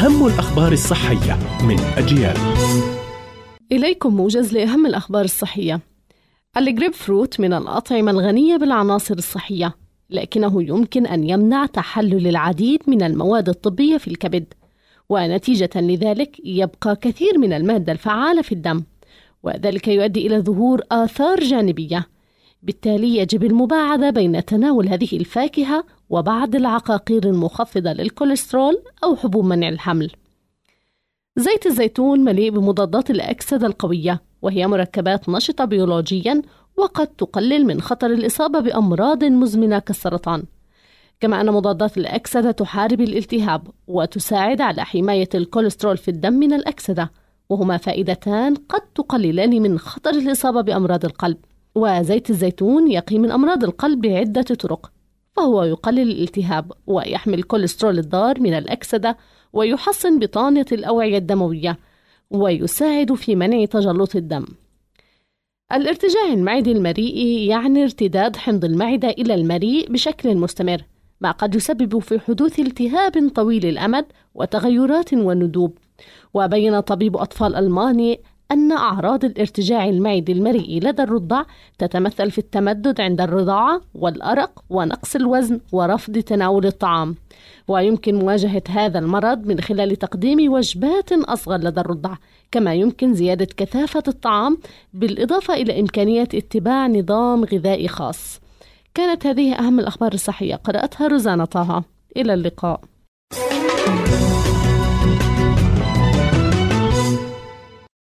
أهم الأخبار الصحية من أجيال. إليكم موجز لأهم الأخبار الصحية. الجريب فروت من الأطعمة الغنية بالعناصر الصحية لكنه يمكن أن يمنع تحلل العديد من المواد الطبية في الكبد ونتيجة لذلك يبقى كثير من المادة الفعالة في الدم وذلك يؤدي إلى ظهور آثار جانبية بالتالي يجب المباعدة بين تناول هذه الفاكهة وبعض العقاقير المخفضة للكوليسترول أو حبوب منع الحمل. زيت الزيتون مليء بمضادات الأكسدة القوية وهي مركبات نشطة بيولوجيا وقد تقلل من خطر الإصابة بأمراض مزمنة كالسرطان. كما أن مضادات الأكسدة تحارب الالتهاب وتساعد على حماية الكوليسترول في الدم من الأكسدة وهما فائدتان قد تقللان من خطر الإصابة بأمراض القلب وزيت الزيتون يقي من أمراض القلب بعدة طرق فهو يقلل الالتهاب ويحمي الكوليسترول الضار من الأكسدة ويحسن بطانة الأوعية الدموية ويساعد في منع تجلط الدم. الارتجاع المعدي المريء يعني ارتداد حمض المعدة إلى المريء بشكل مستمر ما قد يسبب في حدوث التهاب طويل الأمد وتغيرات وندوب وبين طبيب أطفال ألماني أن أعراض الارتجاع المعدي المرئي لدى الرضع تتمثل في التمدد عند الرضاعة والأرق ونقص الوزن ورفض تناول الطعام. ويمكن مواجهة هذا المرض من خلال تقديم وجبات أصغر لدى الرضع كما يمكن زيادة كثافة الطعام بالإضافة إلى إمكانية اتباع نظام غذائي خاص. كانت هذه أهم الأخبار الصحية. قرأتها روزانا طه. إلى اللقاء. thank you